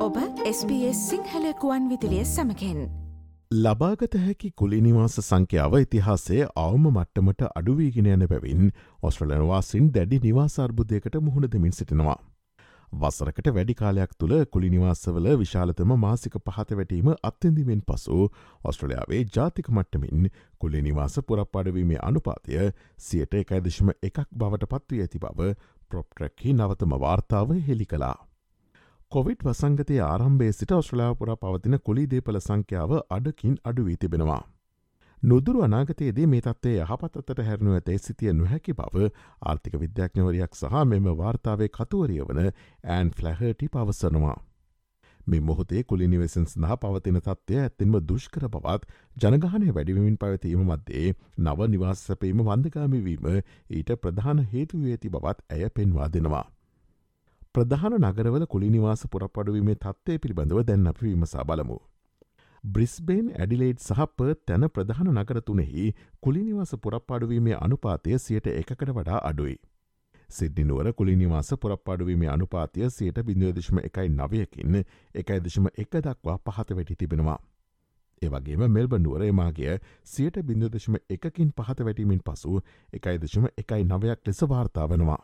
ඔබ SBS සිංහලකුවන් විදිලිය සමකෙන් ලබාගත හැකි කුලිනිවාස සංඛ්‍යාව ඉතිහාසේ අවම මට්ටමට අඩුවීගෙන යන බැවින් ඔස්ට්‍රලනවාසින් දැඩි නිවාසර්බුදයකට මුහුණ දෙමින් සිටිනවා. වසරකට වැඩි කාලයක් තුළ කුලිනිවාසවල විශාලතම මාසික පහත වැටීම අත්තිඳීමෙන් පසු ඔස්ට්‍රලයාාවේ ජාතික මට්ටමින් කුලිනිවාස පුරප්පාඩවීමේ අනුපාතය සියට එකයිදශම එකක් බවට පත්වී ඇති බව ප්‍රොප්ට්‍රැක්හි නවතම වාර්තාව හෙළි කලා. කොවිඩ් වසංගතය ආරම්භේ සිට ඔස්ට්‍රලයාපුර පවතින කුලිදේපල සංඛ්‍යාව අඩකින් අඩුවී තිබෙනවා. නොදුරු අනාගතයේදී මේ තත්වේ යහපත්තට හැරණුව ඇතැයි සිතිය නොහැකි බව ආර්ථික විද්‍යාඥවරයක් සහ මෙම වාර්තාවේ කතුවරිය වන ඇන් ෆ්ලැහටි පවසනවා. මේ මොහොතේ කුලිනිවෙසන් සඳහා පවතින තත්ත්වය ඇත්තෙන්ම දුෂ්කර බවත් ජනගහනය වැඩිවමින් පැවතීම මධ්‍යේ නව නිවාස සැපීම වන්දකාමිවීම ඊට ප්‍රධාන හේතුව ඇති බවත් ඇය පෙන්වා දෙනවා. ප්‍රධාන නගරවල කුලිනිවාස පුරපඩුවීමේ තත්වය පිළිබඳව දැන් අප විමසා බලමු. බ්‍රිස්බේන් ඇඩිලේඩ් සහ පර්ත් තැන ප්‍රධාන නගර තුනෙහි කුලිනිවාස පුරප්පාඩුවීමේ අනුපාතය සියට එකකට වඩා අඩුයි. සිද්ධිනුවර කුලිනිවාස පුරප්පාඩුවීමේ අනුපාතිය සියට බිඳුවදශම එකයි නවයකින් එකයිදශම එක දක්වා පහත වැටි තිබෙනවා. ඒවගේම මෙල්බ නුවර එමාගේ සියට බිඳුදශම එකකින් පහත වැටීමෙන් පසු එකයිදශම එකයි නවයක් ලෙස වාර්තා වනවා.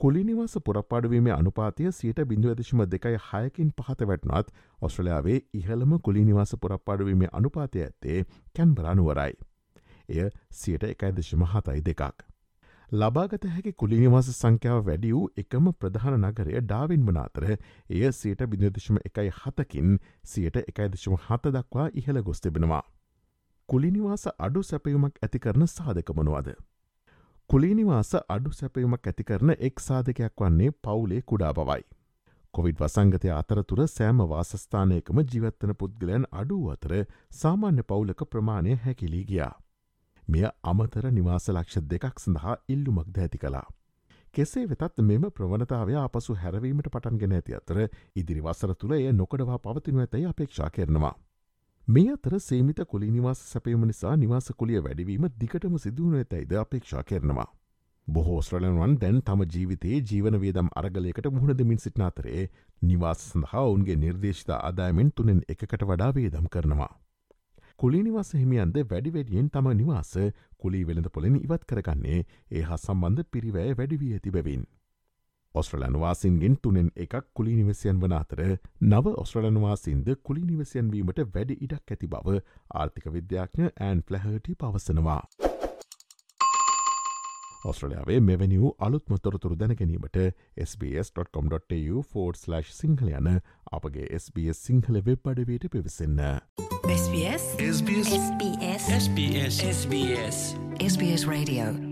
කුලිනිවාස පුරප්පාඩුවීමේ අනුපාතිය සියට බිඳුවදශම දෙකයි හයකින් පහත වැටනත් ඔස්ට්‍රලයාාවේ ඉහළම කුලිනිවාස පුරප්පාඩුවීමේ අනුපාතිය ඇත්තේ කැන්බරනුවරයි. එය සියට එකයිදශම හතයි දෙකක්. ලබාගත හැකි කුලිනිවාස සංඛ්‍යාව වැඩි වූ එකම ප්‍රධාන නගරය ඩාවින් වනාතර එය සියට බිඳදශම එකයි හතකින් සියට එකයිදශම හත දක්වා ඉහළ ගොස් තිබෙනවා. කුලිනිවාස අඩු සැපයුමක් ඇති කරන සාධකමනුවද. කුලීනිවාස අඩු සැපයුමක් ඇති කරන එක් සාධකයක් වන්නේ පවුලේ කුඩා බවයි. කොවිඩ් වසංගතය අතරතුර සෑම වාසස්ථානයකම ජීවත්තන පුද්ගලයන් අඩු අතර සාමාන්‍ය පවුලක ප්‍රමාණය හැකිලී ගියා. මෙය අමතර නිවාස ලක්ෂ දෙකක් සඳහා ඉල්ලුමක් දැඇති කලා. කෙසේ වෙතත් මෙම ප්‍රවණතාවය අපසු හැරවීමට පටන්ගෙන ඇති අතර ඉදිරි වසර තුළ එය නොකඩවා පවතිනු ඇතැයි අපේක්ෂා කරනවා. මේ අතර සේමිත කුලි නිවාස සැපීම නිසා නිවාස කුලිය වැඩවීම දිකටම සිදුවන ඇතැයිද අපේක්ෂා කරනවා. බොහෝ ස්්‍රලන්වන් දැන් තම ජීවිතයේ ජීවන වේදම් අරගලයකට මුහුණ දෙමින් සිටින අතරේ නිවාස සඳහා ඔවුන්ගේ නිර්දේශිත ආදායමෙන් තුනෙන් එකකට වඩා වේදම් කරනවා. කුලිනිවාස හිමියන්ද වැඩිවැඩියෙන් තම නිවාස කුලි වෙළඳ පොලෙන ඉවත් කරගන්නේ ඒ හා සම්බන්ධ පිරිවෑ වැඩිවී ඇති බැවින්. ඔස්ට්‍රලන්වාසින්ගෙන් තුනෙන් එකක් කුලි නිවසියන් වන අතර නව ඔස්ට්‍රලන්වාසින්ද කුලි නිවසියන් වීමට වැඩි ඉඩක් ඇති බව ආර්ථික විද්‍යාඥ ඇන් පලහටි පවසනවා. ඔස්ට්‍රලයාාවේ මෙවැනි වූ අලුත්ම තොරතුරු දැනගැනීමට SBS.com.tu4/ සිංහල යන අපගේ SBS සිංහල වෙබ් අඩවයට පිවිසන්න. SBS SBS SBS SBS SBS Radio